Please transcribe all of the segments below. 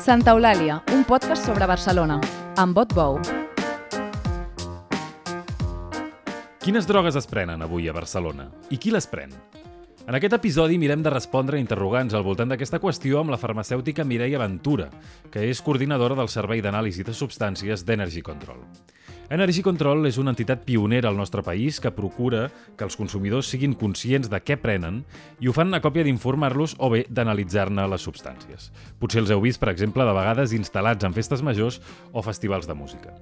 Santa Eulàlia, un podcast sobre Barcelona, amb Bot Bou. Quines drogues es prenen avui a Barcelona? I qui les pren? En aquest episodi mirem de respondre interrogants al voltant d'aquesta qüestió amb la farmacèutica Mireia Ventura, que és coordinadora del Servei d'Anàlisi de Substàncies d'Energy Control. Energy Control és una entitat pionera al nostre país que procura que els consumidors siguin conscients de què prenen i ho fan a còpia d'informar-los o bé d'analitzar-ne les substàncies. Potser els heu vist, per exemple, de vegades instal·lats en festes majors o festivals de música.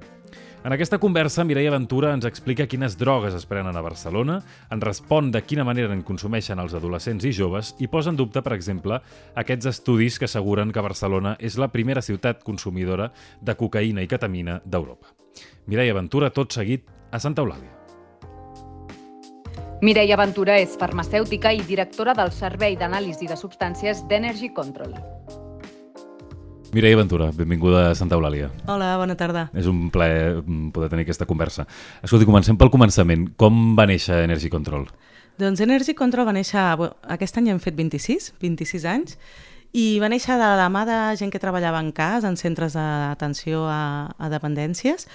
En aquesta conversa, Mireia Ventura ens explica quines drogues es prenen a Barcelona, en respon de quina manera en consumeixen els adolescents i joves i posa en dubte, per exemple, aquests estudis que asseguren que Barcelona és la primera ciutat consumidora de cocaïna i ketamina d'Europa. Mireia Ventura, tot seguit, a Santa Eulàlia. Mireia Ventura és farmacèutica i directora del Servei d'Anàlisi de Substàncies d'Energy Control. Mireia Ventura, benvinguda a Santa Eulàlia. Hola, bona tarda. És un plaer mm, poder tenir aquesta conversa. Escolti, comencem pel començament. Com va néixer Energy Control? Doncs Energy Control va néixer... Aquest any hem fet 26, 26 anys, i va néixer de la mà de gent que treballava en cas, en centres d'atenció a, a dependències,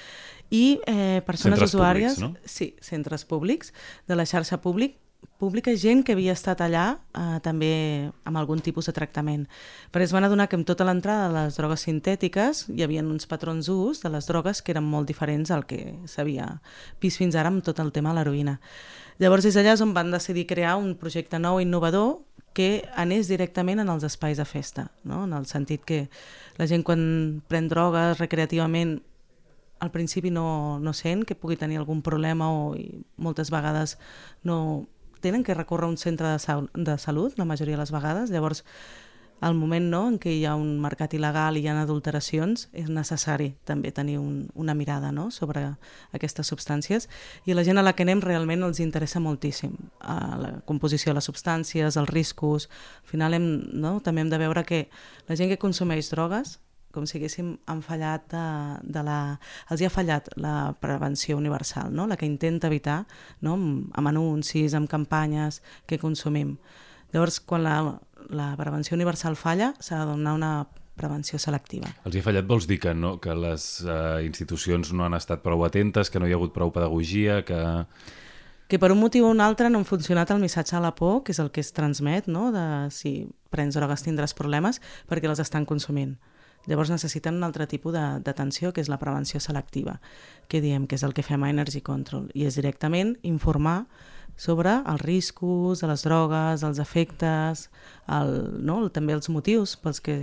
i eh, persones centres usuàries... Públics, no? Sí, centres públics, de la xarxa públic, pública, gent que havia estat allà eh, també amb algun tipus de tractament. Però es van adonar que amb tota l'entrada de les drogues sintètiques hi havia uns patrons d'ús de les drogues que eren molt diferents al que s'havia vist fins ara amb tot el tema de l'heroïna. Llavors, és on van decidir crear un projecte nou innovador que anés directament en els espais de festa, no? en el sentit que la gent quan pren drogues recreativament al principi no, no sent que pugui tenir algun problema o i moltes vegades no tenen que recórrer un centre de, sal de salut, la majoria de les vegades, llavors al moment no, en què hi ha un mercat il·legal i hi ha adulteracions, és necessari també tenir un, una mirada no, sobre aquestes substàncies. I la gent a la que anem realment els interessa moltíssim a la composició de les substàncies, els riscos, al final hem, no, també hem de veure que la gent que consumeix drogues com si haguéssim han fallat de, de la... Els hi ha fallat la prevenció universal, no? la que intenta evitar no? amb anuncis, amb campanyes que consumim. Llavors, quan la, la prevenció universal falla, s'ha de donar una prevenció selectiva. Els hi ha fallat vols dir que, no, que les uh, institucions no han estat prou atentes, que no hi ha hagut prou pedagogia, que... Que per un motiu o un altre no han funcionat el missatge a la por, que és el que es transmet, no? de si prens drogues tindràs problemes, perquè les estan consumint. Llavors necessiten un altre tipus d'atenció, que és la prevenció selectiva, que diem que és el que fem a Energy Control, i és directament informar sobre els riscos les drogues, els efectes, el, no? també els motius pels que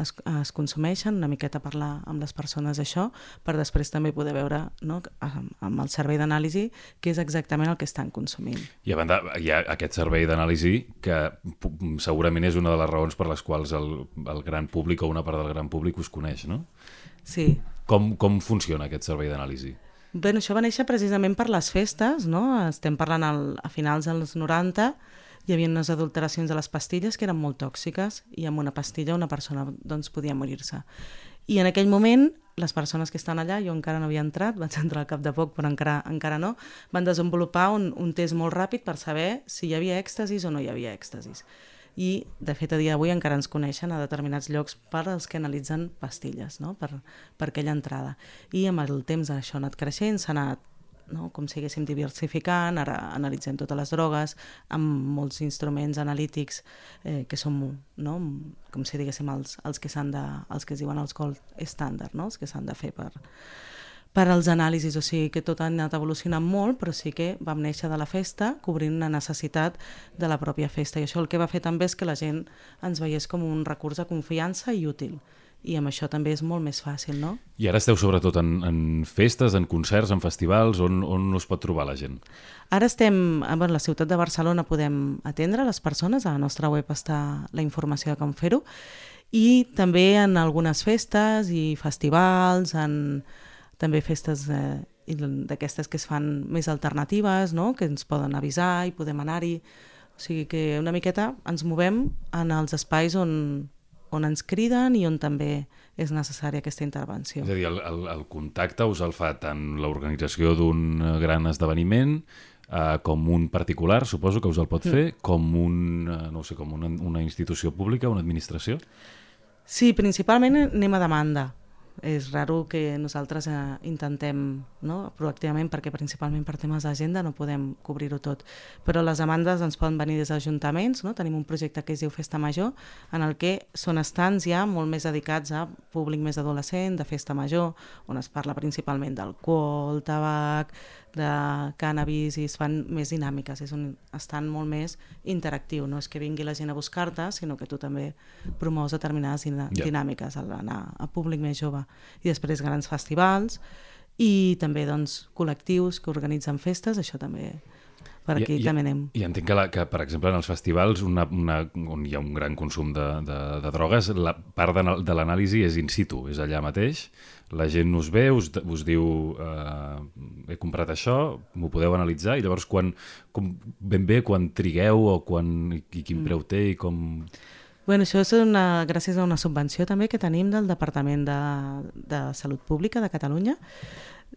es, es consumeixen, una miqueta parlar amb les persones d'això, per després també poder veure no, amb, amb el servei d'anàlisi què és exactament el que estan consumint. I a banda, hi ha aquest servei d'anàlisi que segurament és una de les raons per les quals el, el gran públic o una part del gran públic us coneix, no? Sí. Com, com funciona aquest servei d'anàlisi? Bé, això va néixer precisament per les festes, no? Estem parlant al, a finals dels 90, hi havia unes adulteracions de les pastilles que eren molt tòxiques i amb una pastilla una persona doncs, podia morir-se. I en aquell moment les persones que estan allà, jo encara no havia entrat, vaig entrar al cap de poc però encara, encara no, van desenvolupar un, un test molt ràpid per saber si hi havia èxtasis o no hi havia èxtasis. I, de fet, a dia d'avui encara ens coneixen a determinats llocs per als que analitzen pastilles, no? per, per aquella entrada. I amb el temps això ha anat creixent, s'ha anat no? com si haguéssim diversificant, ara analitzem totes les drogues amb molts instruments analítics eh, que són no? com si diguéssim els, els que s'han de, els que es diuen els gold standard, no? els que s'han de fer per, per als anàlisis, o sigui que tot ha anat evolucionant molt, però sí que vam néixer de la festa cobrint una necessitat de la pròpia festa i això el que va fer també és que la gent ens veiés com un recurs de confiança i útil i amb això també és molt més fàcil, no? I ara esteu sobretot en, en festes, en concerts, en festivals, on, on us pot trobar la gent? Ara estem, a la ciutat de Barcelona podem atendre les persones, a la nostra web està la informació de com fer-ho, i també en algunes festes i festivals, en també festes eh, d'aquestes que es fan més alternatives, no? que ens poden avisar i podem anar-hi. O sigui que una miqueta ens movem en els espais on, on ens criden i on també és necessària aquesta intervenció. És a dir, el, el, el contacte us el fa tant l'organització d'un gran esdeveniment eh, com un particular, suposo que us el pot mm. fer, com, un, eh, no sé, com una, una institució pública, una administració? Sí, principalment anem a demanda és raro que nosaltres eh, intentem no? proactivament, perquè principalment per temes d'agenda no podem cobrir-ho tot, però les demandes ens poden venir des d'ajuntaments, no? tenim un projecte que es diu Festa Major, en el que són estants ja molt més dedicats a públic més adolescent, de festa major, on es parla principalment d'alcohol, tabac, de cannabis i es fan més dinàmiques, és un estan molt més interactiu, no és que vingui la gent a buscar-te, sinó que tu també promous determinades dinàmiques al anar a públic més jove. I després grans festivals i també doncs, col·lectius que organitzen festes, això també per aquí I, també anem. I entenc que, la, que, per exemple, en els festivals una, una, on hi ha un gran consum de, de, de drogues, la part de, de l'anàlisi és in situ, és allà mateix, la gent us ve, us, us diu eh, he comprat això, m'ho podeu analitzar i llavors quan, com, ben bé quan trigueu o quan, i, i quin mm. preu té i com... Bueno, això és una, gràcies a una subvenció també que tenim del Departament de, de Salut Pública de Catalunya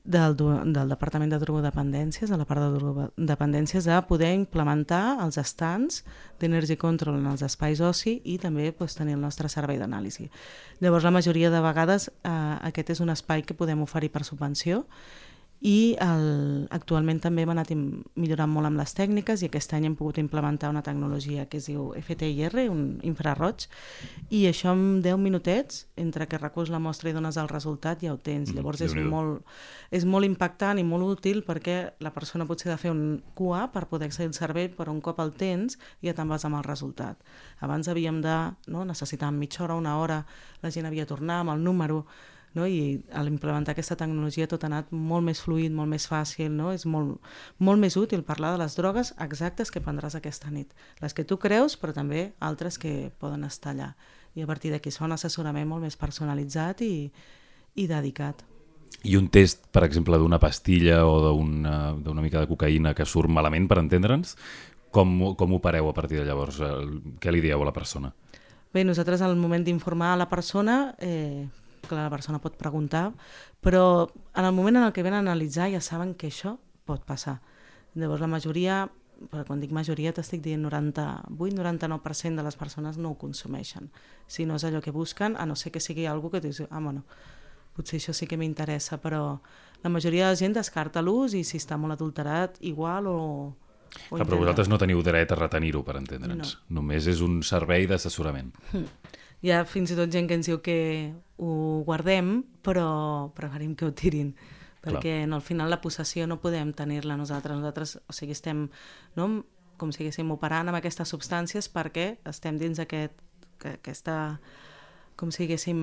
del, del Departament de Drogodependències, de la part de drogodependències, de poder implementar els estants d'Energy Control en els espais oci i també pues, tenir el nostre servei d'anàlisi. Llavors, la majoria de vegades eh, aquest és un espai que podem oferir per subvenció i el, actualment també hem anat millorant molt amb les tècniques i aquest any hem pogut implementar una tecnologia que es diu FTIR, un infraroig, i això en 10 minutets, entre que reculls la mostra i dones el resultat, ja ho tens. Mm, Llavors és molt, és molt impactant i molt útil perquè la persona potser ha de fer un QA per poder accedir al servei, però un cop el tens ja te'n vas amb el resultat. Abans havíem de, no, necessitàvem mitja hora, una hora, la gent havia de tornar amb el número, no? i a l'implementar aquesta tecnologia tot ha anat molt més fluid, molt més fàcil, no? és molt, molt més útil parlar de les drogues exactes que prendràs aquesta nit. Les que tu creus, però també altres que poden estar allà. I a partir d'aquí es fa un assessorament molt més personalitzat i, i dedicat. I un test, per exemple, d'una pastilla o d'una mica de cocaïna que surt malament, per entendre'ns, com, com ho pareu a partir de llavors? Què li dieu a la persona? Bé, nosaltres al moment d'informar a la persona eh, que la persona pot preguntar, però en el moment en el que ven a analitzar ja saben que això pot passar. Llavors la majoria, però quan dic majoria t'estic dient 98-99% de les persones no ho consumeixen. Si no és allò que busquen, a no ser que sigui algú que dius, ah, bueno, potser això sí que m'interessa, però la majoria de la gent descarta l'ús i si està molt adulterat, igual o, o Clar, però vosaltres no teniu dret a retenir-ho, per entendre'ns. No. Només és un servei d'assessorament. Hm. Hi ha fins i tot gent que ens diu que ho guardem, però preferim que ho tirin perquè no, al final la possessió no podem tenir-la nosaltres. Nosaltres, o sigui, estem no, com si haguéssim operant amb aquestes substàncies perquè estem dins aquest, que, aquesta, com si haguéssim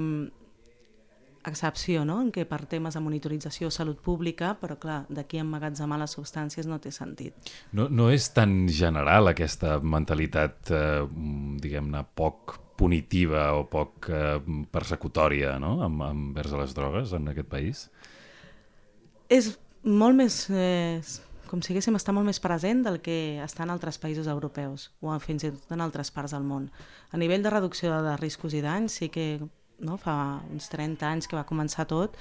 excepció, no? en què per temes de monitorització salut pública, però clar, d'aquí emmagatzemar les substàncies no té sentit. No, no és tan general aquesta mentalitat, eh, diguem-ne, poc punitiva o poc eh, persecutòria no? amb, envers les drogues en aquest país? És molt més... Eh, com si haguéssim estar molt més present del que està en altres països europeus o fins i tot en altres parts del món. A nivell de reducció de riscos i danys sí que no, fa uns 30 anys que va començar tot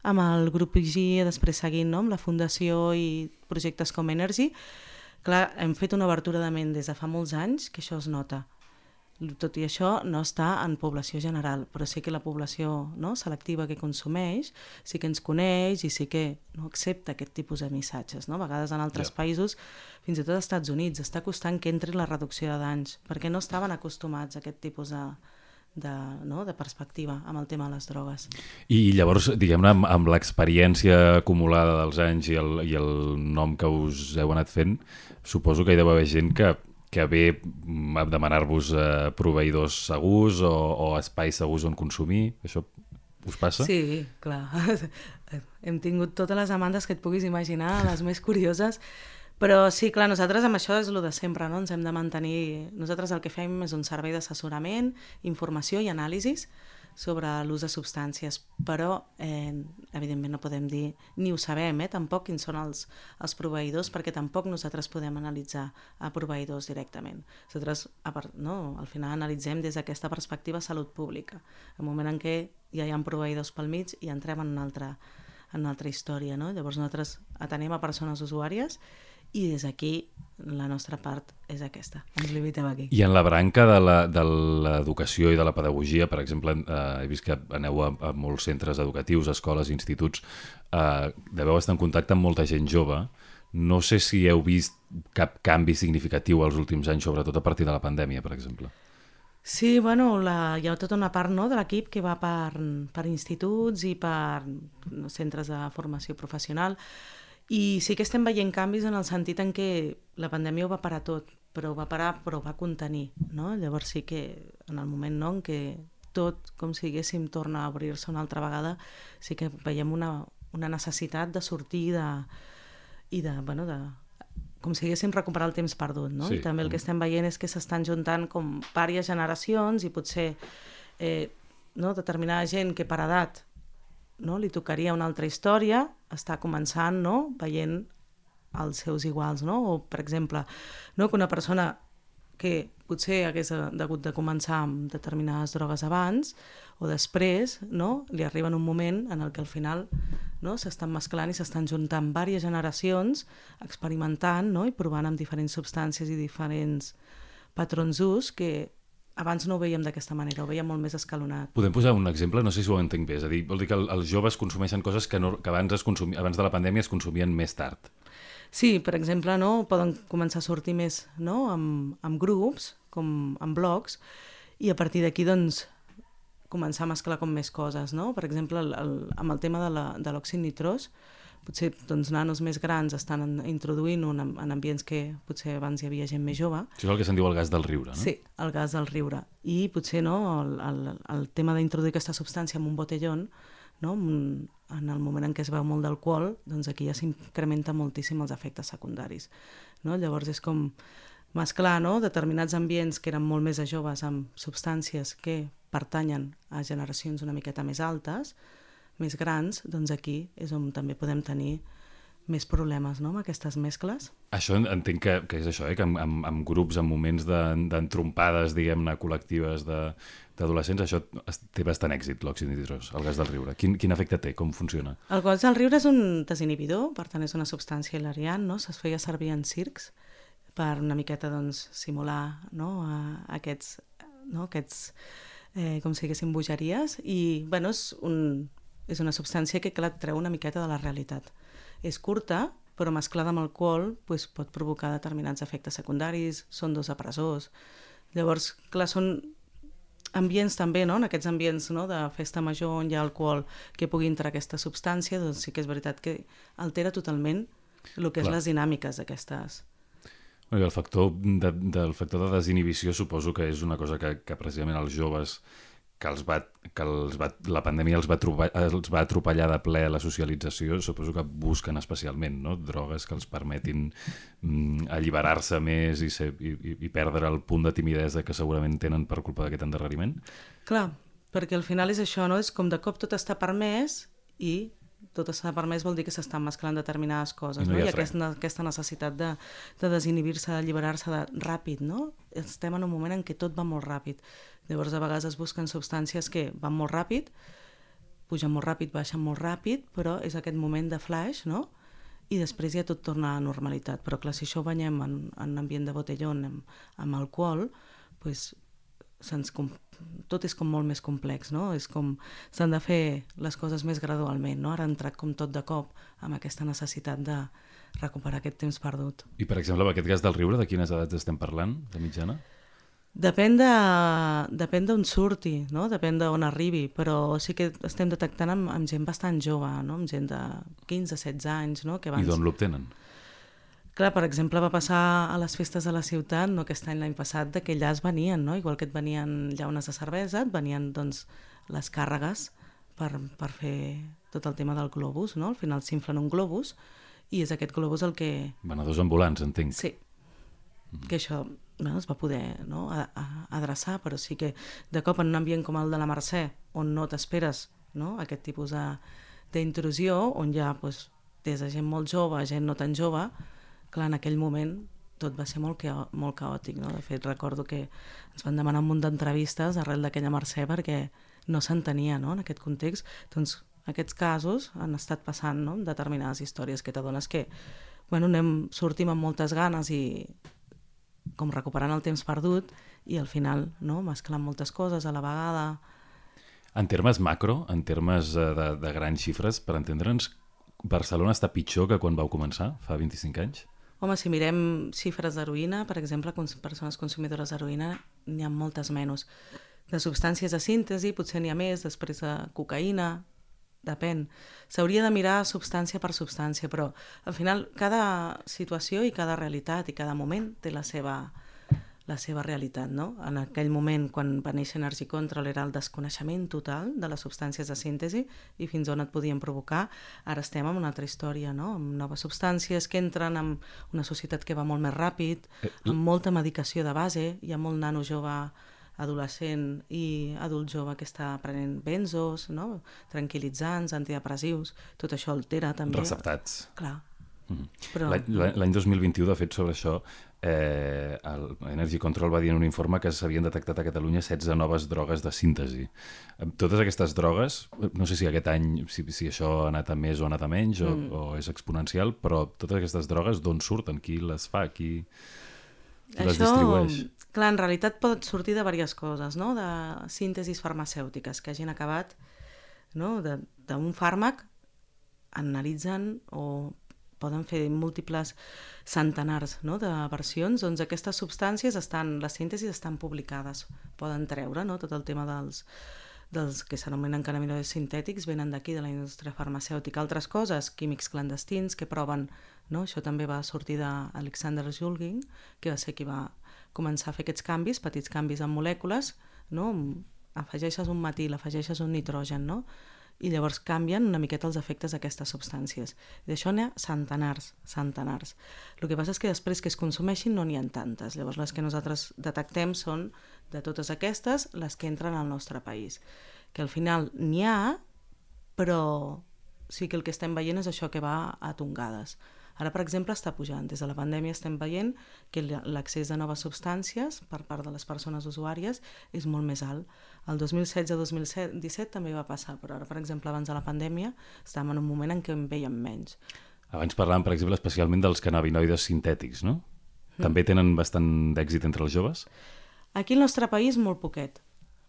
amb el grup IG, després seguint no, amb la fundació i projectes com Energy. Clar, hem fet una obertura de ment des de fa molts anys que això es nota tot i això no està en població general, però sí que la població no, selectiva que consumeix sí que ens coneix i sí que no accepta aquest tipus de missatges. No? A vegades en altres yeah. països, fins i tot als Estats Units, està costant que entri la reducció de danys, perquè no estaven acostumats a aquest tipus de, de, no, de perspectiva amb el tema de les drogues. I llavors, diguem-ne, amb, amb l'experiència acumulada dels anys i el, i el nom que us heu anat fent, suposo que hi deu haver gent que que ve mm, a demanar-vos eh, proveïdors segurs o, o espais segurs on consumir? Això us passa? Sí, clar. Hem tingut totes les demandes que et puguis imaginar, les més curioses, però sí, clar, nosaltres amb això és el de sempre, no? Ens hem de mantenir... Nosaltres el que fem és un servei d'assessorament, informació i anàlisis, sobre l'ús de substàncies, però eh, evidentment no podem dir, ni ho sabem, eh, tampoc quins són els, els proveïdors, perquè tampoc nosaltres podem analitzar a proveïdors directament. Nosaltres, no, al final analitzem des d'aquesta perspectiva salut pública, el moment en què ja hi ha proveïdors pel mig i entrem en una altra, en una altra història. No? Llavors nosaltres atenem a persones usuàries i des d'aquí la nostra part és aquesta. Ens limitem aquí. I en la branca de la- de l'educació i de la pedagogia, per exemple, eh, he vist que aneu a, a molts centres educatius, escoles, instituts, eh, deveu estar en contacte amb molta gent jove. No sé si heu vist cap canvi significatiu els últims anys, sobretot a partir de la pandèmia, per exemple. Sí, bueno, la, hi ha tota una part no, de l'equip que va per, per instituts i per centres de formació professional i sí que estem veient canvis en el sentit en què la pandèmia ho va parar tot, però ho va parar però ho va contenir, no? Llavors sí que en el moment no, en què tot, com si diguéssim, torna a obrir-se una altra vegada, sí que veiem una, una necessitat de sortir de, i de, bueno, de, com si haguéssim recuperar el temps perdut, no? Sí, I també el que estem veient és que s'estan juntant com vàries generacions i potser eh, no, determinada gent que per edat no, li tocaria una altra història, està començant, no?, veient els seus iguals, no? O, per exemple, no, que una persona que potser hagués hagut de començar amb determinades drogues abans o després, no? li arriba en un moment en el que al final no? s'estan mesclant i s'estan juntant diverses generacions experimentant no? i provant amb diferents substàncies i diferents patrons d'ús que abans no ho veiem d'aquesta manera, ho veiem molt més escalonat. Podem posar un exemple? No sé si ho entenc bé. És a dir, vol dir que el- els joves consumeixen coses que, no, que abans, es consumi, abans de la pandèmia es consumien més tard. Sí, per exemple, no, poden començar a sortir més no, amb, amb grups, com amb blogs, i a partir d'aquí doncs, començar a mesclar com més coses. No? Per exemple, el, el, amb el tema de l'òxid nitrós, potser doncs, nanos més grans estan en, introduint un, en ambients que potser abans hi havia gent més jove, Això és el que se'n diu el gas del riure, no? Sí, el gas del riure. I potser no, el, el, el tema d'introduir aquesta substància en un botellón, no? en el moment en què es veu molt d'alcohol, doncs aquí ja s'incrementa moltíssim els efectes secundaris. No? Llavors és com mesclar no? determinats ambients que eren molt més a joves amb substàncies que pertanyen a generacions una miqueta més altes, més grans, doncs aquí és on també podem tenir més problemes no? amb aquestes mescles. Això en- entenc que, que és això, eh? que amb, amb, amb grups, en moments de- d'entrompades, diguem-ne, col·lectives d'adolescents, això té bastant èxit, l'òxid nitrós, el gas del riure. Quin, quin efecte té? Com funciona? El gas del riure és un desinhibidor, per tant és una substància hilariant, no? es feia servir en circs per una miqueta doncs, simular no? a, aquests, no? aquests eh, com si diguéssim bogeries i bueno, és, un, és una substància que clar, et treu una miqueta de la realitat. És curta, però mesclada amb alcohol doncs, pot provocar determinats efectes secundaris, són dos apressors. Llavors, clar, són ambients també, no? en aquests ambients no? de festa major on hi ha alcohol que pugui entrar aquesta substància, doncs sí que és veritat que altera totalment el que és Clar. les dinàmiques i el factor de, del factor de desinhibició suposo que és una cosa que, que precisament els joves que, els va, que els va, la pandèmia els va, trobar, els va atropellar de ple la socialització, suposo que busquen especialment no? drogues que els permetin mm, alliberar-se més i, ser, i, i, perdre el punt de timidesa que segurament tenen per culpa d'aquest endarreriment. Clar, perquè al final és això, no? És com de cop tot està permès i tot està permès vol dir que s'estan mesclant determinades coses, I no no? I aquesta, aquesta necessitat de, de desinhibir-se, d'alliberar-se de, ràpid, no? Estem en un moment en què tot va molt ràpid. Llavors, a vegades es busquen substàncies que van molt ràpid, pugen molt ràpid, baixen molt ràpid, però és aquest moment de flash, no? I després ja tot torna a la normalitat. Però clar, si això ho banyem en, en ambient de botellón, amb, amb alcohol, doncs se'ns. Tot és com molt més complex, no? És com s'han de fer les coses més gradualment, no? Ara ha entrat com tot de cop amb aquesta necessitat de recuperar aquest temps perdut. I, per exemple, amb aquest gas del riure, de quines edats estem parlant, de mitjana? Depèn de depèn d'on surti, no? depèn d'on arribi, però sí que estem detectant amb, amb gent bastant jove, no? amb gent de 15-16 anys, no? que I abans... d'on l'obtenen? Clar, per exemple, va passar a les festes de la ciutat, no aquest any, l'any passat, que allà es venien, no? igual que et venien llaunes de cervesa, et venien doncs, les càrregues per, per fer tot el tema del globus, no? al final s'inflen un globus i és aquest globus el que... Venedors ambulants, entenc. Sí, que això no, es va poder no, a, a, adreçar, però sí que de cop en un ambient com el de la Mercè, on no t'esperes no, aquest tipus de- d'intrusió, on hi ha doncs, des de gent molt jove a gent no tan jove, clar, en aquell moment tot va ser molt, cao, molt caòtic. No? De fet, recordo que ens van demanar un munt d'entrevistes arrel d'aquella Mercè perquè no s'entenia no, en aquest context. Doncs aquests casos han estat passant no? determinades històries que t'adones que bueno, anem, sortim amb moltes ganes i com recuperant el temps perdut i al final no, mesclant moltes coses a la vegada. En termes macro, en termes eh, de, de grans xifres, per entendre'ns, Barcelona està pitjor que quan vau començar, fa 25 anys? Home, si mirem xifres d'heroïna, per exemple, cons persones consumidores d'heroïna, n'hi ha moltes menys. De substàncies de síntesi potser n'hi ha més, després de cocaïna, depèn. S'hauria de mirar substància per substància, però al final cada situació i cada realitat i cada moment té la seva, la seva realitat. No? En aquell moment, quan va néixer Energy Control, era el desconeixement total de les substàncies de síntesi i fins on et podien provocar. Ara estem en una altra història, no? amb noves substàncies que entren en una societat que va molt més ràpid, eh, amb molta medicació de base, hi ha molt nano jove adolescent i adult jove que està prenent benzos, no? tranquil·litzants, antidepressius, tot això altera també. Receptats. Clar. Mm -hmm. Però... L'any 2021, de fet, sobre això, eh, el Energy Control va dir en un informe que s'havien detectat a Catalunya 16 noves drogues de síntesi. Totes aquestes drogues, no sé si aquest any, si, si això ha anat a més o ha anat a menys, o, mm. o és exponencial, però totes aquestes drogues d'on surten? Qui les fa? Qui, qui això, les distribueix? Clar, en realitat pot sortir de diverses coses, no? de síntesis farmacèutiques que hagin acabat no? d'un fàrmac analitzen o poden fer múltiples centenars no, de versions, doncs aquestes substàncies estan, les síntesis estan publicades, poden treure no, tot el tema dels, dels que s'anomenen cannabinoides sintètics venen d'aquí, de la indústria farmacèutica. Altres coses, químics clandestins que proven, no? això també va sortir d'Alexander Julgin, que va ser qui va començar a fer aquests canvis, petits canvis en molècules, no? afegeixes un metil, afegeixes un nitrogen, no? I llavors canvien una miqueta els efectes d'aquestes substàncies. I d'això n'hi ha centenars, centenars. El que passa és que després que es consumeixin no n'hi ha tantes. Llavors les que nosaltres detectem són de totes aquestes les que entren al nostre país. Que al final n'hi ha, però sí que el que estem veient és això que va a tongades. Ara, per exemple, està pujant. Des de la pandèmia estem veient que l'accés a noves substàncies per part de les persones usuàries és molt més alt. El 2016-2017 també va passar, però ara, per exemple, abans de la pandèmia estàvem en un moment en què en veiem menys. Abans parlàvem, per exemple, especialment dels cannabinoides sintètics, no? Mm. També tenen bastant d'èxit entre els joves? Aquí al nostre país molt poquet.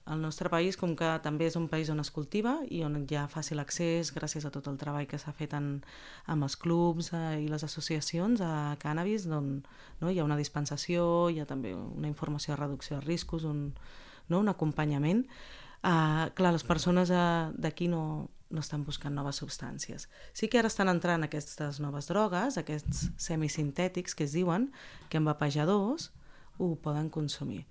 El nostre país, com que també és un país on es cultiva i on hi ha fàcil accés gràcies a tot el treball que s'ha fet en, amb els clubs eh, i les associacions a cànnabis, on no, hi ha una dispensació, hi ha també una informació de reducció de riscos, un, no, un acompanyament. Uh, clar, les persones uh, d'aquí no, no estan buscant noves substàncies. Sí que ara estan entrant aquestes noves drogues, aquests semisintètics que es diuen, que amb vapejadors ho poden consumir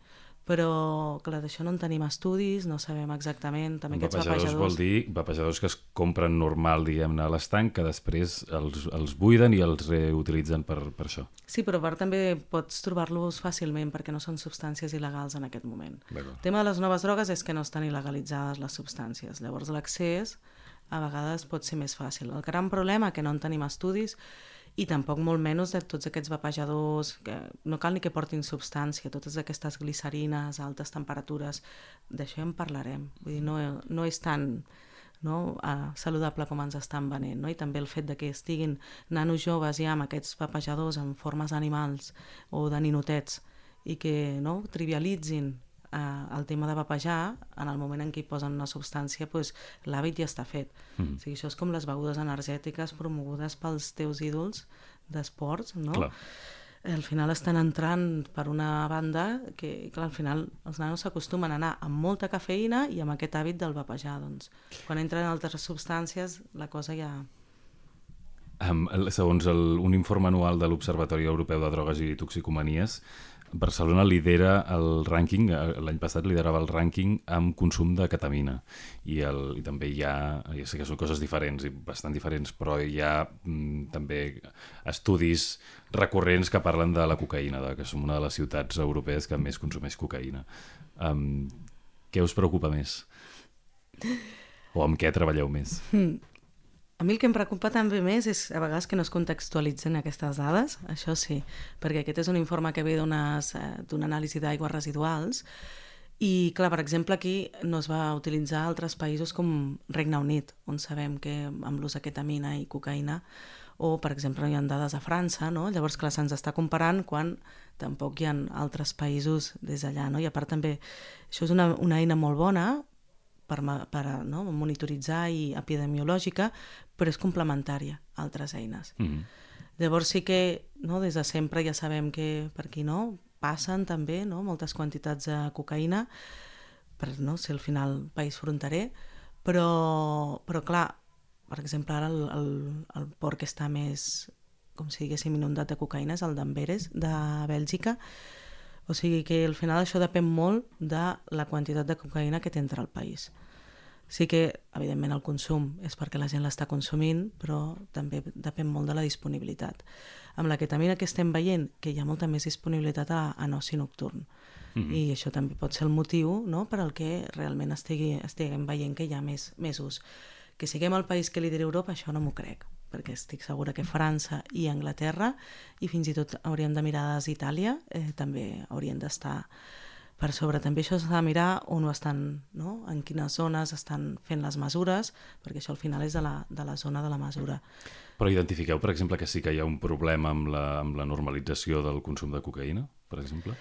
però clar, d'això no en tenim estudis, no sabem exactament, també aquests vapejadors... Vapejadors vol dir vapejadors que es compren normal, diguem-ne, a l'estanc, que després els, els buiden i els reutilitzen per, per això. Sí, però part també pots trobar-los fàcilment perquè no són substàncies il·legals en aquest moment. El tema de les noves drogues és que no estan il·legalitzades les substàncies, llavors l'accés a vegades pot ser més fàcil. El gran problema que no en tenim estudis i tampoc molt menys de tots aquests vapejadors, que no cal ni que portin substància, totes aquestes glicerines altes temperatures, d'això en parlarem. Vull dir, no, no és tan no, uh, saludable com ens estan venent. No? I també el fet de que estiguin nanos joves ja amb aquests vapejadors en formes d'animals o de ninotets i que no, trivialitzin eh, el tema de vapejar, en el moment en què hi posen una substància, pues, l'hàbit ja està fet. Mm. O sigui, això és com les begudes energètiques promogudes pels teus ídols d'esports, no? Clar. Al final estan entrant per una banda que, clar, al final els nanos s'acostumen a anar amb molta cafeïna i amb aquest hàbit del vapejar, doncs. Quan entren altres substàncies, la cosa ja... Um, segons el, un informe anual de l'Observatori Europeu de Drogues i Toxicomanies, Barcelona lidera el rànquing, eh, l'any passat liderava el rànquing amb consum de ketamina i, el, i també hi ha, ja sé que són coses diferents i bastant diferents, però hi ha mm, també estudis recurrents que parlen de la cocaïna, de que som una de les ciutats europees que més consumeix cocaïna. Um, què us preocupa més? O amb què treballeu més? Hmm. A mi el que em preocupa també més és a vegades que no es contextualitzen aquestes dades, això sí, perquè aquest és un informe que ve d'una anàlisi d'aigües residuals i, clar, per exemple, aquí no es va utilitzar altres països com Regne Unit, on sabem que amb l'ús de ketamina i cocaïna o, per exemple, hi ha dades a França, no? llavors, clar, se'ns està comparant quan tampoc hi ha altres països des d'allà, no? i a part també, això és una, una eina molt bona per, per no? monitoritzar i epidemiològica, però és complementària a altres eines. Mm -hmm. Llavors sí que no, des de sempre ja sabem que per aquí no passen també no, moltes quantitats de cocaïna per no ser al final país fronterer, però, però clar, per exemple, ara el, el, el port que està més, com si diguéssim, inundat de cocaïna és el d'Amberes, de Bèlgica. O sigui que al final això depèn molt de la quantitat de cocaïna que té entre el país. Sí que, evidentment, el consum és perquè la gent l'està consumint, però també depèn molt de la disponibilitat. Amb la ketamina que estem veient, que hi ha molta més disponibilitat a, a noci nocturn. Mm -hmm. I això també pot ser el motiu no?, per al que realment estigui, estiguem veient que hi ha més, més ús. Que siguem el país que lideri Europa, això no m'ho crec, perquè estic segura que França i Anglaterra, i fins i tot hauríem de mirar des d'Itàlia, eh, també haurien d'estar per sobre. També això s'ha de mirar on ho estan, no? en quines zones estan fent les mesures, perquè això al final és de la, de la zona de la mesura. Però identifiqueu, per exemple, que sí que hi ha un problema amb la, amb la normalització del consum de cocaïna, per exemple?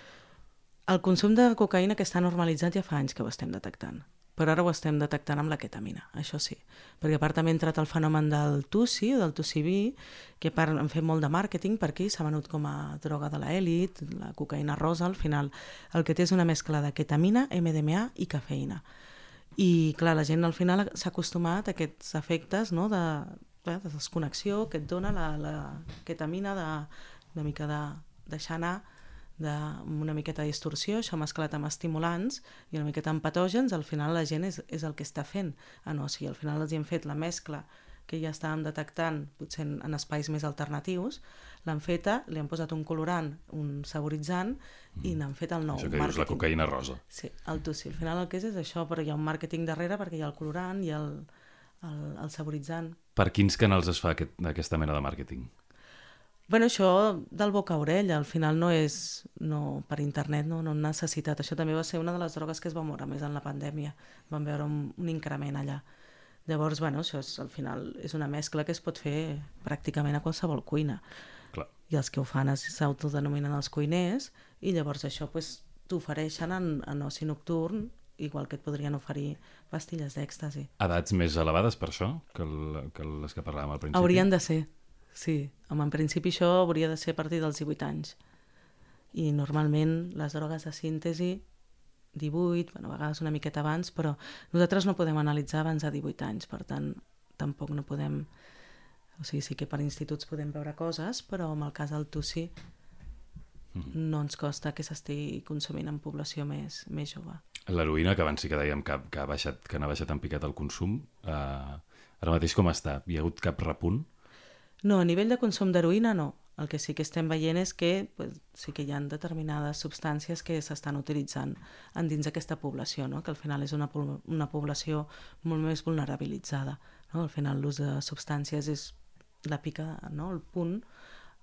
El consum de cocaïna que està normalitzat ja fa anys que ho estem detectant però ara ho estem detectant amb la ketamina, això sí. Perquè a part també ha entrat el fenomen del TUSI, del TUSI-B, que part han fet molt de màrqueting per aquí, s'ha venut com a droga de l'elit, la cocaïna rosa, al final el que té és una mescla de ketamina, MDMA i cafeïna. I clar, la gent al final s'ha acostumat a aquests efectes no, de, de desconnexió que et dona la, la ketamina de, una mica de deixar anar d'una miqueta de distorsió, això mesclat amb estimulants i una miqueta amb patògens, al final la gent és, és el que està fent. Ah, no, o sigui, al final els hi hem fet la mescla que ja estàvem detectant, potser en, en espais més alternatius, l'han feta, li han posat un colorant, un saboritzant, mm. i n'han fet el nou. Això que dius, la cocaïna rosa. Sí, el tussi. Al final el que és és això, però hi ha un màrqueting darrere perquè hi ha el colorant i el, el, el saboritzant. Per quins canals es fa aquest, aquesta mena de màrqueting? Bueno, això del boca a orella, al final no és no, per internet, no, no necessitat. Això també va ser una de les drogues que es va moure més en la pandèmia. Vam veure un, un increment allà. Llavors, bueno, això és, al final és una mescla que es pot fer pràcticament a qualsevol cuina. Clar. I els que ho fan s'autodenominen els cuiners i llavors això pues, t'ofereixen en, en oci nocturn igual que et podrien oferir pastilles d'èxtasi. Edats més elevades per això que, el, que les que parlàvem al principi? Haurien de ser, Sí, home, en principi això hauria de ser a partir dels 18 anys. I normalment les drogues de síntesi 18, bueno, a vegades una miqueta abans, però nosaltres no podem analitzar abans de 18 anys, per tant, tampoc no podem... O sigui, sí que per instituts podem veure coses, però en el cas del TUSI mm. no ens costa que s'estigui consumint en població més, més jove. L'heroïna, que abans sí que dèiem que, que, ha baixat, que n'ha baixat en picat el consum, eh, ara mateix com està? Hi ha hagut cap repunt? No, a nivell de consum d'heroïna no. El que sí que estem veient és que pues, sí que hi ha determinades substàncies que s'estan utilitzant en dins d'aquesta població, no? que al final és una, una població molt més vulnerabilitzada. No? Al final l'ús de substàncies és la pica, no? el punt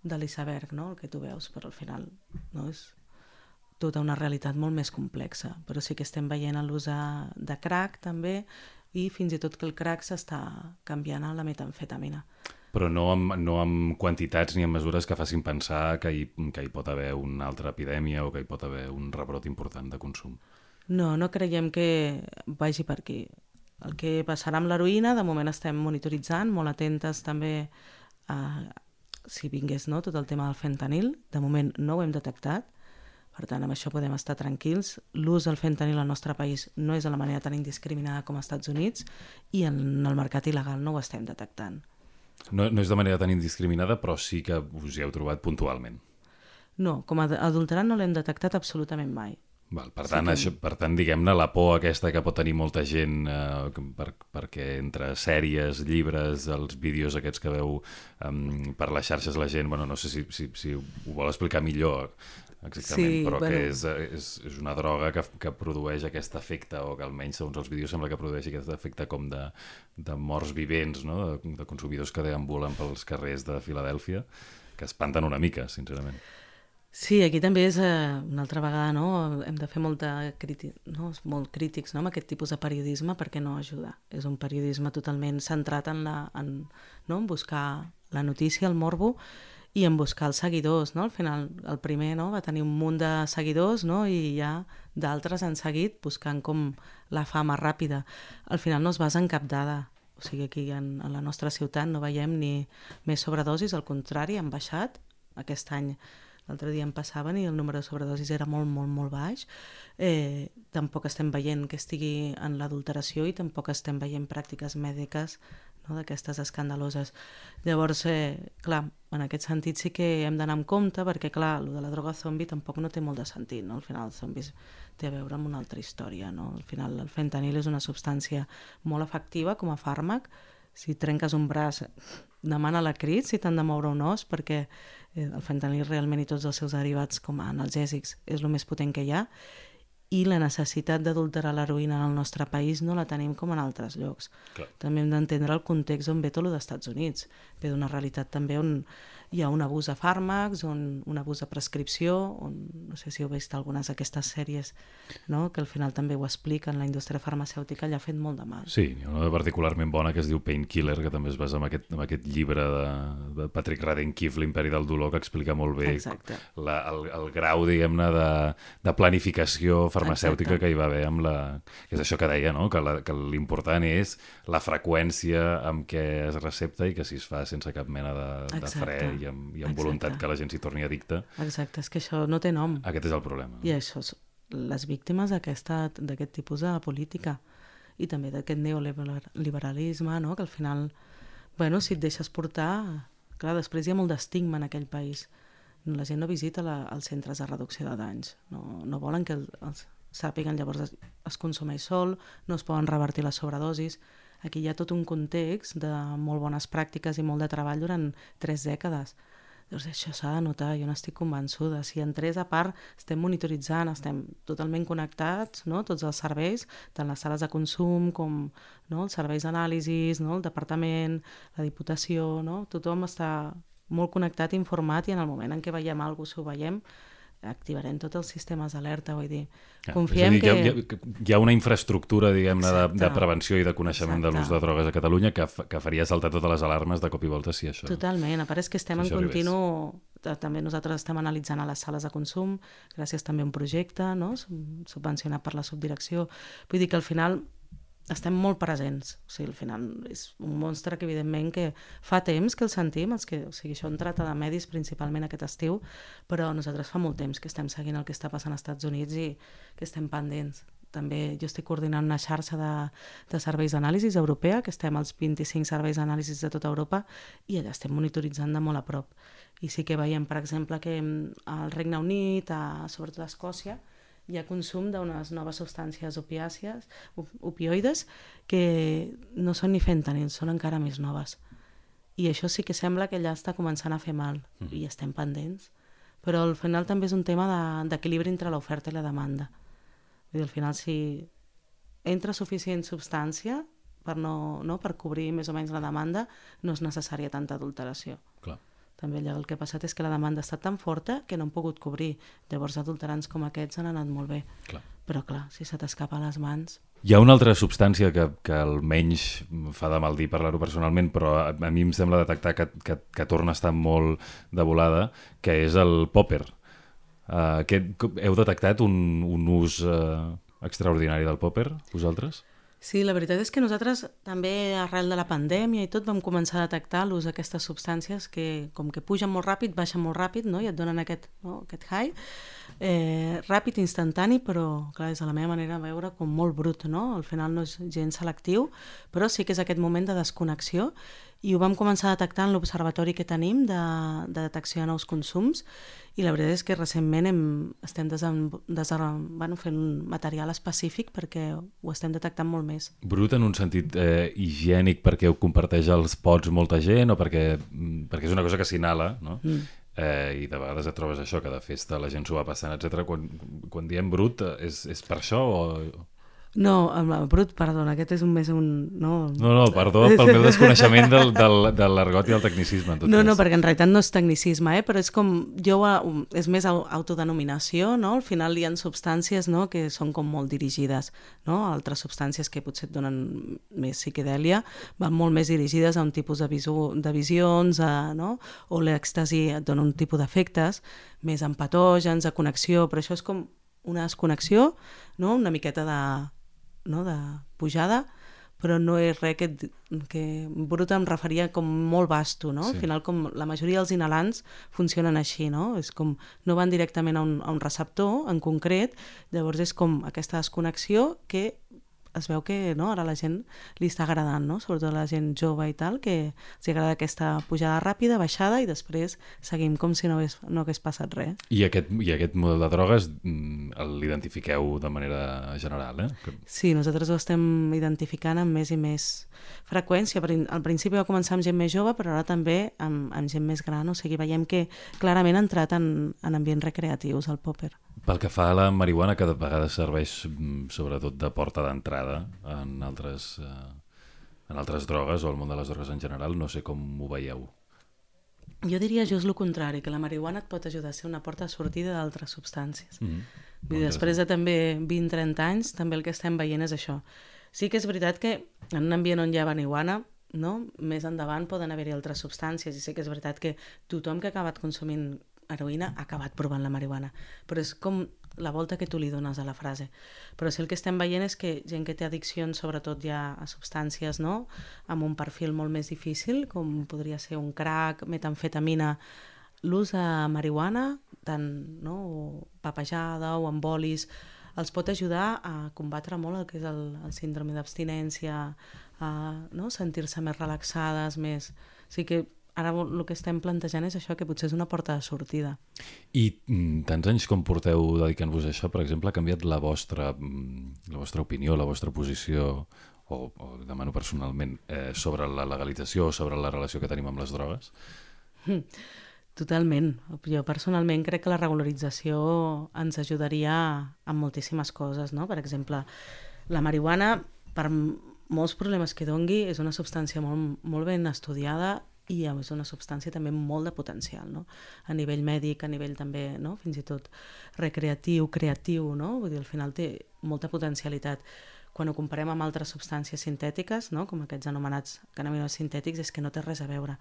de l'iceberg, no? el que tu veus, però al final no? és tota una realitat molt més complexa. Però sí que estem veient l'ús de crack també i fins i tot que el crack s'està canviant a la metamfetamina però no amb, no amb quantitats ni amb mesures que facin pensar que hi, que hi pot haver una altra epidèmia o que hi pot haver un rebrot important de consum. No, no creiem que vagi per aquí. El que passarà amb l'heroïna, de moment estem monitoritzant, molt atentes també a si vingués no, tot el tema del fentanil. De moment no ho hem detectat, per tant, amb això podem estar tranquils. L'ús del fentanil al nostre país no és de la manera tan indiscriminada com als Estats Units i en el mercat il·legal no ho estem detectant. No, no és de manera tan indiscriminada, però sí que us hi heu trobat puntualment. No, com a adulterant no l'hem detectat absolutament mai. Val, per, tant, sí que... això, per tant, diguem-ne, la por aquesta que pot tenir molta gent eh, per, perquè entre sèries, llibres, els vídeos aquests que veu um, per les xarxes la gent, bueno, no sé si, si, si ho vol explicar millor, exactament, sí, però bueno... que és, és, és una droga que, que produeix aquest efecte, o que almenys segons els vídeos sembla que produeix aquest efecte com de, de morts vivents, no? de, de consumidors que deambulen pels carrers de Filadèlfia, que espanten una mica, sincerament. Sí, aquí també és eh, una altra vegada, no? Hem de fer molta críti no? molt crítics no? amb aquest tipus de periodisme perquè no ajuda. És un periodisme totalment centrat en, la, en, no? en buscar la notícia, el morbo, i en buscar els seguidors, no? Al final, el primer no? va tenir un munt de seguidors no? i ja d'altres han seguit buscant com la fama ràpida. Al final no es basa en cap dada. O sigui, aquí en, en la nostra ciutat no veiem ni més sobredosis, al contrari, han baixat aquest any. L'altre dia en passaven i el número de sobredosis era molt, molt, molt baix. Eh, tampoc estem veient que estigui en l'adulteració i tampoc estem veient pràctiques mèdiques no, d'aquestes escandaloses. Llavors, eh, clar, en aquest sentit sí que hem d'anar amb compte perquè, clar, el de la droga zombi tampoc no té molt de sentit, no? Al final, els zombis té a veure amb una altra història, no? Al final, el fentanil és una substància molt efectiva com a fàrmac. Si trenques un braç, demana la crit si t'han de moure un os, perquè el fentanil realment i tots els seus derivats com a analgèsics és el més potent que hi ha, i la necessitat d'adulterar l'heroïna en el nostre país no la tenim com en altres llocs. Clar. També hem d'entendre el context on ve tot dels Estats Units. Ve d'una realitat també on hi ha un abús de fàrmacs, on, un abús de prescripció, on, no sé si heu vist algunes d'aquestes sèries, no? que al final també ho expliquen, la indústria farmacèutica li ha fet molt de mal. Sí, hi ha una particularment bona que es diu Painkiller, que també es basa en aquest, en aquest llibre de, de Patrick Radden-Keefe, L'imperi del dolor, que explica molt bé la, el, el grau, diguem-ne, de, de planificació farmacèutica Exacte. que hi va haver amb la... És això que deia, no? que l'important és la freqüència amb què es recepta i que si es fa sense cap mena de, de fre i amb, i amb Exacte. voluntat que la gent s'hi torni addicta. Exacte, és que això no té nom. Aquest és el problema. I això, les víctimes d'aquest tipus de política i també d'aquest neoliberalisme, no? que al final, bueno, si et deixes portar... Clar, després hi ha molt d'estigma en aquell país. La gent no visita la, els centres de reducció de danys. No, no volen que el, els sàpiguen, llavors es, es consumeix sol, no es poden revertir les sobredosis. Aquí hi ha tot un context de molt bones pràctiques i molt de treball durant tres dècades. Llavors això s'ha de notar, jo n'estic convençuda. Si en tres a part estem monitoritzant, estem totalment connectats, no? tots els serveis, tant les sales de consum com no? els serveis d'anàlisis, no? el departament, la diputació, no? tothom està molt connectat, informat i en el moment en què veiem alguna cosa, si ho veiem, activarem tots els sistemes d'alerta, vull dir, ja, confiem dir, que... Hi ha, hi ha una infraestructura, diguem-ne, de, de prevenció i de coneixement Exacte. de l'ús de drogues a Catalunya que, que faria saltar totes les alarmes de cop i volta si això... Totalment, a part és que estem si en continu... També nosaltres estem analitzant a les sales de consum, gràcies també a un projecte no? subvencionat per la subdirecció. Vull dir que al final estem molt presents. O sigui, al final és un monstre que, evidentment, que fa temps que el sentim, els que, o sigui, això en trata de medis principalment aquest estiu, però nosaltres fa molt temps que estem seguint el que està passant als Estats Units i que estem pendents. També jo estic coordinant una xarxa de, de serveis d'anàlisis europea, que estem als 25 serveis d'anàlisis de tota Europa, i allà estem monitoritzant de molt a prop. I sí que veiem, per exemple, que al Regne Unit, a, sobretot a Escòcia, hi ha consum d'unes noves substàncies opiàcies, opioides, que no són ni fentanil, són encara més noves. I això sí que sembla que ja està començant a fer mal, mm. i estem pendents. Però al final també és un tema d'equilibri de, entre l'oferta i la demanda. Dir, al final, si entra suficient substància per, no, no, per cobrir més o menys la demanda, no és necessària tanta adulteració. Clar. També allà el que ha passat és que la demanda ha estat tan forta que no han pogut cobrir. Llavors adulterants com aquests han anat molt bé. Clar. Però clar, si se t'escapa a les mans... Hi ha una altra substància que, que almenys fa de mal dir parlar-ho personalment, però a, a mi em sembla detectar que, que, que torna a estar molt de volada, que és el popper. Uh, que, heu detectat un, un ús uh, extraordinari del popper, vosaltres? Sí, la veritat és que nosaltres també arrel de la pandèmia i tot vam començar a detectar l'ús d'aquestes substàncies que com que pugen molt ràpid, baixen molt ràpid no? i et donen aquest, no? aquest high eh, ràpid, instantani, però clar, és a la meva manera de veure com molt brut, no? Al final no és gens selectiu, però sí que és aquest moment de desconnexió i ho vam començar a detectar en l'observatori que tenim de, de detecció de nous consums i la veritat és que recentment hem, estem desen, desen, bueno, fent un material específic perquè ho estem detectant molt més. Brut en un sentit eh, higiènic perquè ho comparteix els pots molta gent o perquè, perquè és una cosa que s'inhala, no? Mm. Eh, i de vegades et trobes això, que de festa la gent s'ho va passant, etc. Quan, quan diem brut, és, és per això o... No, amb la brut, perdona, aquest és un més un... No, No, no, perdó pel meu desconeixement del, del, de l'argot i el tecnicisme. En tot no, cas. no, perquè en realitat no és tecnicisme, eh? però és com, jo, ho- és més au- autodenominació, no? Al final hi ha substàncies no? que són com molt dirigides, no? Altres substàncies que potser et donen més psiquedèlia van molt més dirigides a un tipus de, visu, de visions, a, no? o l'èxtasi et dona un tipus d'efectes més empatògens, de connexió, però això és com una desconnexió, no? una miqueta de, no? de pujada, però no és res que, que brut em referia com molt vasto, no? Sí. Al final, com la majoria dels inhalants funcionen així, no? És com, no van directament a un, a un receptor en concret, llavors és com aquesta desconnexió que es veu que no, ara la gent li està agradant, no? sobretot la gent jove i tal, que els agrada aquesta pujada ràpida, baixada i després seguim com si no hagués, no hagués passat res. I aquest, I aquest model de drogues mm, l'identifiqueu de manera general, eh? Que... Sí, nosaltres ho estem identificant amb més i més freqüència. Al principi va començar amb gent més jove, però ara també amb, amb gent més gran. O sigui, veiem que clarament ha entrat en, en ambients recreatius el popper. Pel que fa a la marihuana, que de vegades serveix mm, sobretot de porta d'entrada en altres, eh, en altres drogues o al món de les drogues en general, no sé com ho veieu. Jo diria just el contrari, que la marihuana et pot ajudar a ser una porta de sortida d'altres substàncies. Mm. Vull dir, després de també 20-30 anys, també el que estem veient és això. Sí que és veritat que en un ambient on hi ha marihuana, no? més endavant poden haver-hi altres substàncies, i sí que és veritat que tothom que ha acabat consumint heroïna ha acabat provant la marihuana. Però és com la volta que tu li dones a la frase. Però sí el que estem veient és que gent que té addiccions, sobretot ja a substàncies, no? amb un perfil molt més difícil, com podria ser un crack, metamfetamina, l'ús de marihuana, tant no? o papejada o embolis, els pot ajudar a combatre molt el que és el, el síndrome d'abstinència, a no? sentir-se més relaxades, més... O sigui que ara el que estem plantejant és això, que potser és una porta de sortida. I mm, tants anys com porteu dedicant-vos a això, per exemple, ha canviat la vostra, mm, la vostra opinió, la vostra posició, o, o demano personalment, eh, sobre la legalització o sobre la relació que tenim amb les drogues? Totalment. Jo personalment crec que la regularització ens ajudaria en moltíssimes coses, no? Per exemple, la marihuana, per molts problemes que dongui, és una substància molt, molt ben estudiada i és una substància també amb molt de potencial, no? A nivell mèdic, a nivell també, no? Fins i tot recreatiu, creatiu, no? Vull dir, al final té molta potencialitat. Quan ho comparem amb altres substàncies sintètiques, no? com aquests anomenats cannabinoids sintètics, és que no té res a veure.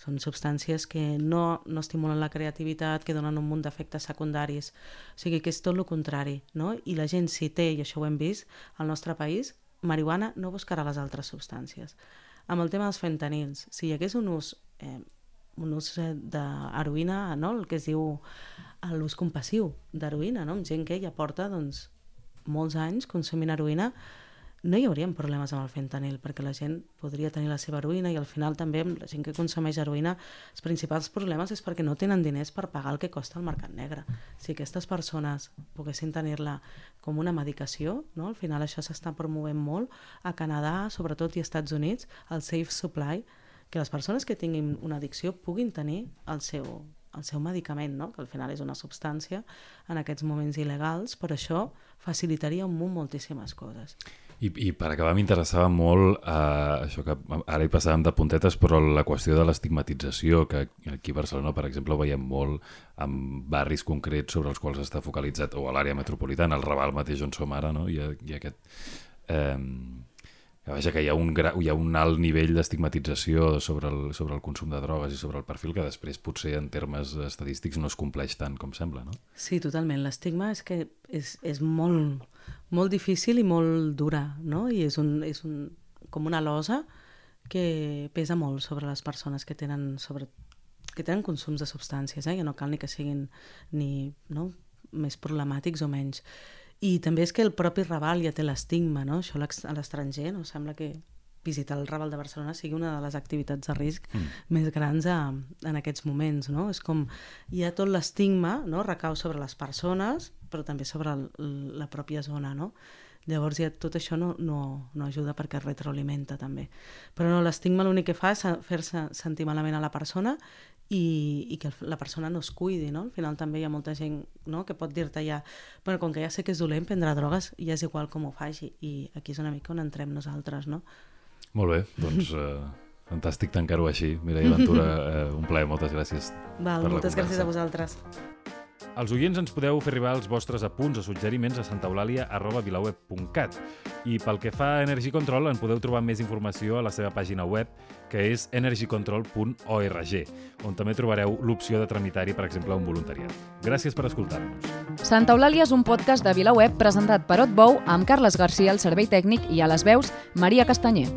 Són substàncies que no, no estimulen la creativitat, que donen un munt d'efectes secundaris. O sigui que és tot el contrari. No? I la gent, si té, i això ho hem vist, al nostre país, marihuana no buscarà les altres substàncies. Amb el tema dels fentanils, si hi hagués un ús, eh, un ús eh, d'heroïna, no? el que es diu eh, l'ús compassiu d'heroïna, no? amb gent que ja porta doncs, molts anys consumint heroïna, no hi haurien problemes amb el fentanil, perquè la gent podria tenir la seva heroïna i al final també amb la gent que consumeix heroïna els principals problemes és perquè no tenen diners per pagar el que costa el mercat negre. Si aquestes persones poguessin tenir-la com una medicació, no? al final això s'està promovent molt a Canadà, sobretot i als Estats Units, el Safe Supply, que les persones que tinguin una addicció puguin tenir el seu, el seu medicament, no? que al final és una substància en aquests moments il·legals, però això facilitaria un munt moltíssimes coses. I, I per acabar m'interessava molt eh, això que ara hi passàvem de puntetes, però la qüestió de l'estigmatització, que aquí a Barcelona, per exemple, veiem molt en barris concrets sobre els quals està focalitzat, o a l'àrea metropolitana, al Raval mateix on som ara, no? hi ha aquest... Eh, vaja, que hi ha un, gra, hi ha un alt nivell d'estigmatització sobre, el, sobre el consum de drogues i sobre el perfil que després potser en termes estadístics no es compleix tant com sembla, no? Sí, totalment. L'estigma és que és, és molt, molt difícil i molt dura, no? I és, un, és un, com una losa que pesa molt sobre les persones que tenen, sobre, que tenen consums de substàncies, eh? que no cal ni que siguin ni, no? més problemàtics o menys. I també és que el propi Raval ja té l'estigma, no? Això a l'estranger, no? Sembla que visitar el Raval de Barcelona sigui una de les activitats de risc mm. més grans a, en aquests moments, no? És com, hi ha tot l'estigma, no? Recau sobre les persones, però també sobre el, la pròpia zona, no? Llavors ja tot això no, no, no ajuda perquè es retroalimenta també. Però no, l'estigma l'únic que fa és fer-se sentir malament a la persona i, i que la persona no es cuidi, no? Al final també hi ha molta gent no? que pot dir-te ja bueno, com que ja sé que és dolent prendre drogues, ja és igual com ho faci i aquí és una mica on entrem nosaltres, no? Molt bé, doncs eh, fantàstic tancar-ho així. Mireia Ventura, eh, un plaer, moltes gràcies. Val, moltes gràcies a vosaltres. Els oients ens podeu fer arribar els vostres apunts o suggeriments a santaeulàlia.vilaweb.cat i pel que fa a Energy Control en podeu trobar més informació a la seva pàgina web que és energycontrol.org on també trobareu l'opció de tramitar-hi, per exemple, un voluntariat. Gràcies per escoltar-nos. Santa Eulàlia és un podcast de VilaWeb presentat per Otbou amb Carles Garcia al servei tècnic i a les veus Maria Castanyer.